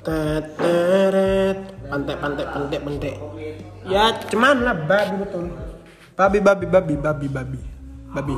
Teteret. Pantek pantek pantek pantek. Ya cuman lah babi betul. Babi babi babi babi babi. Babi.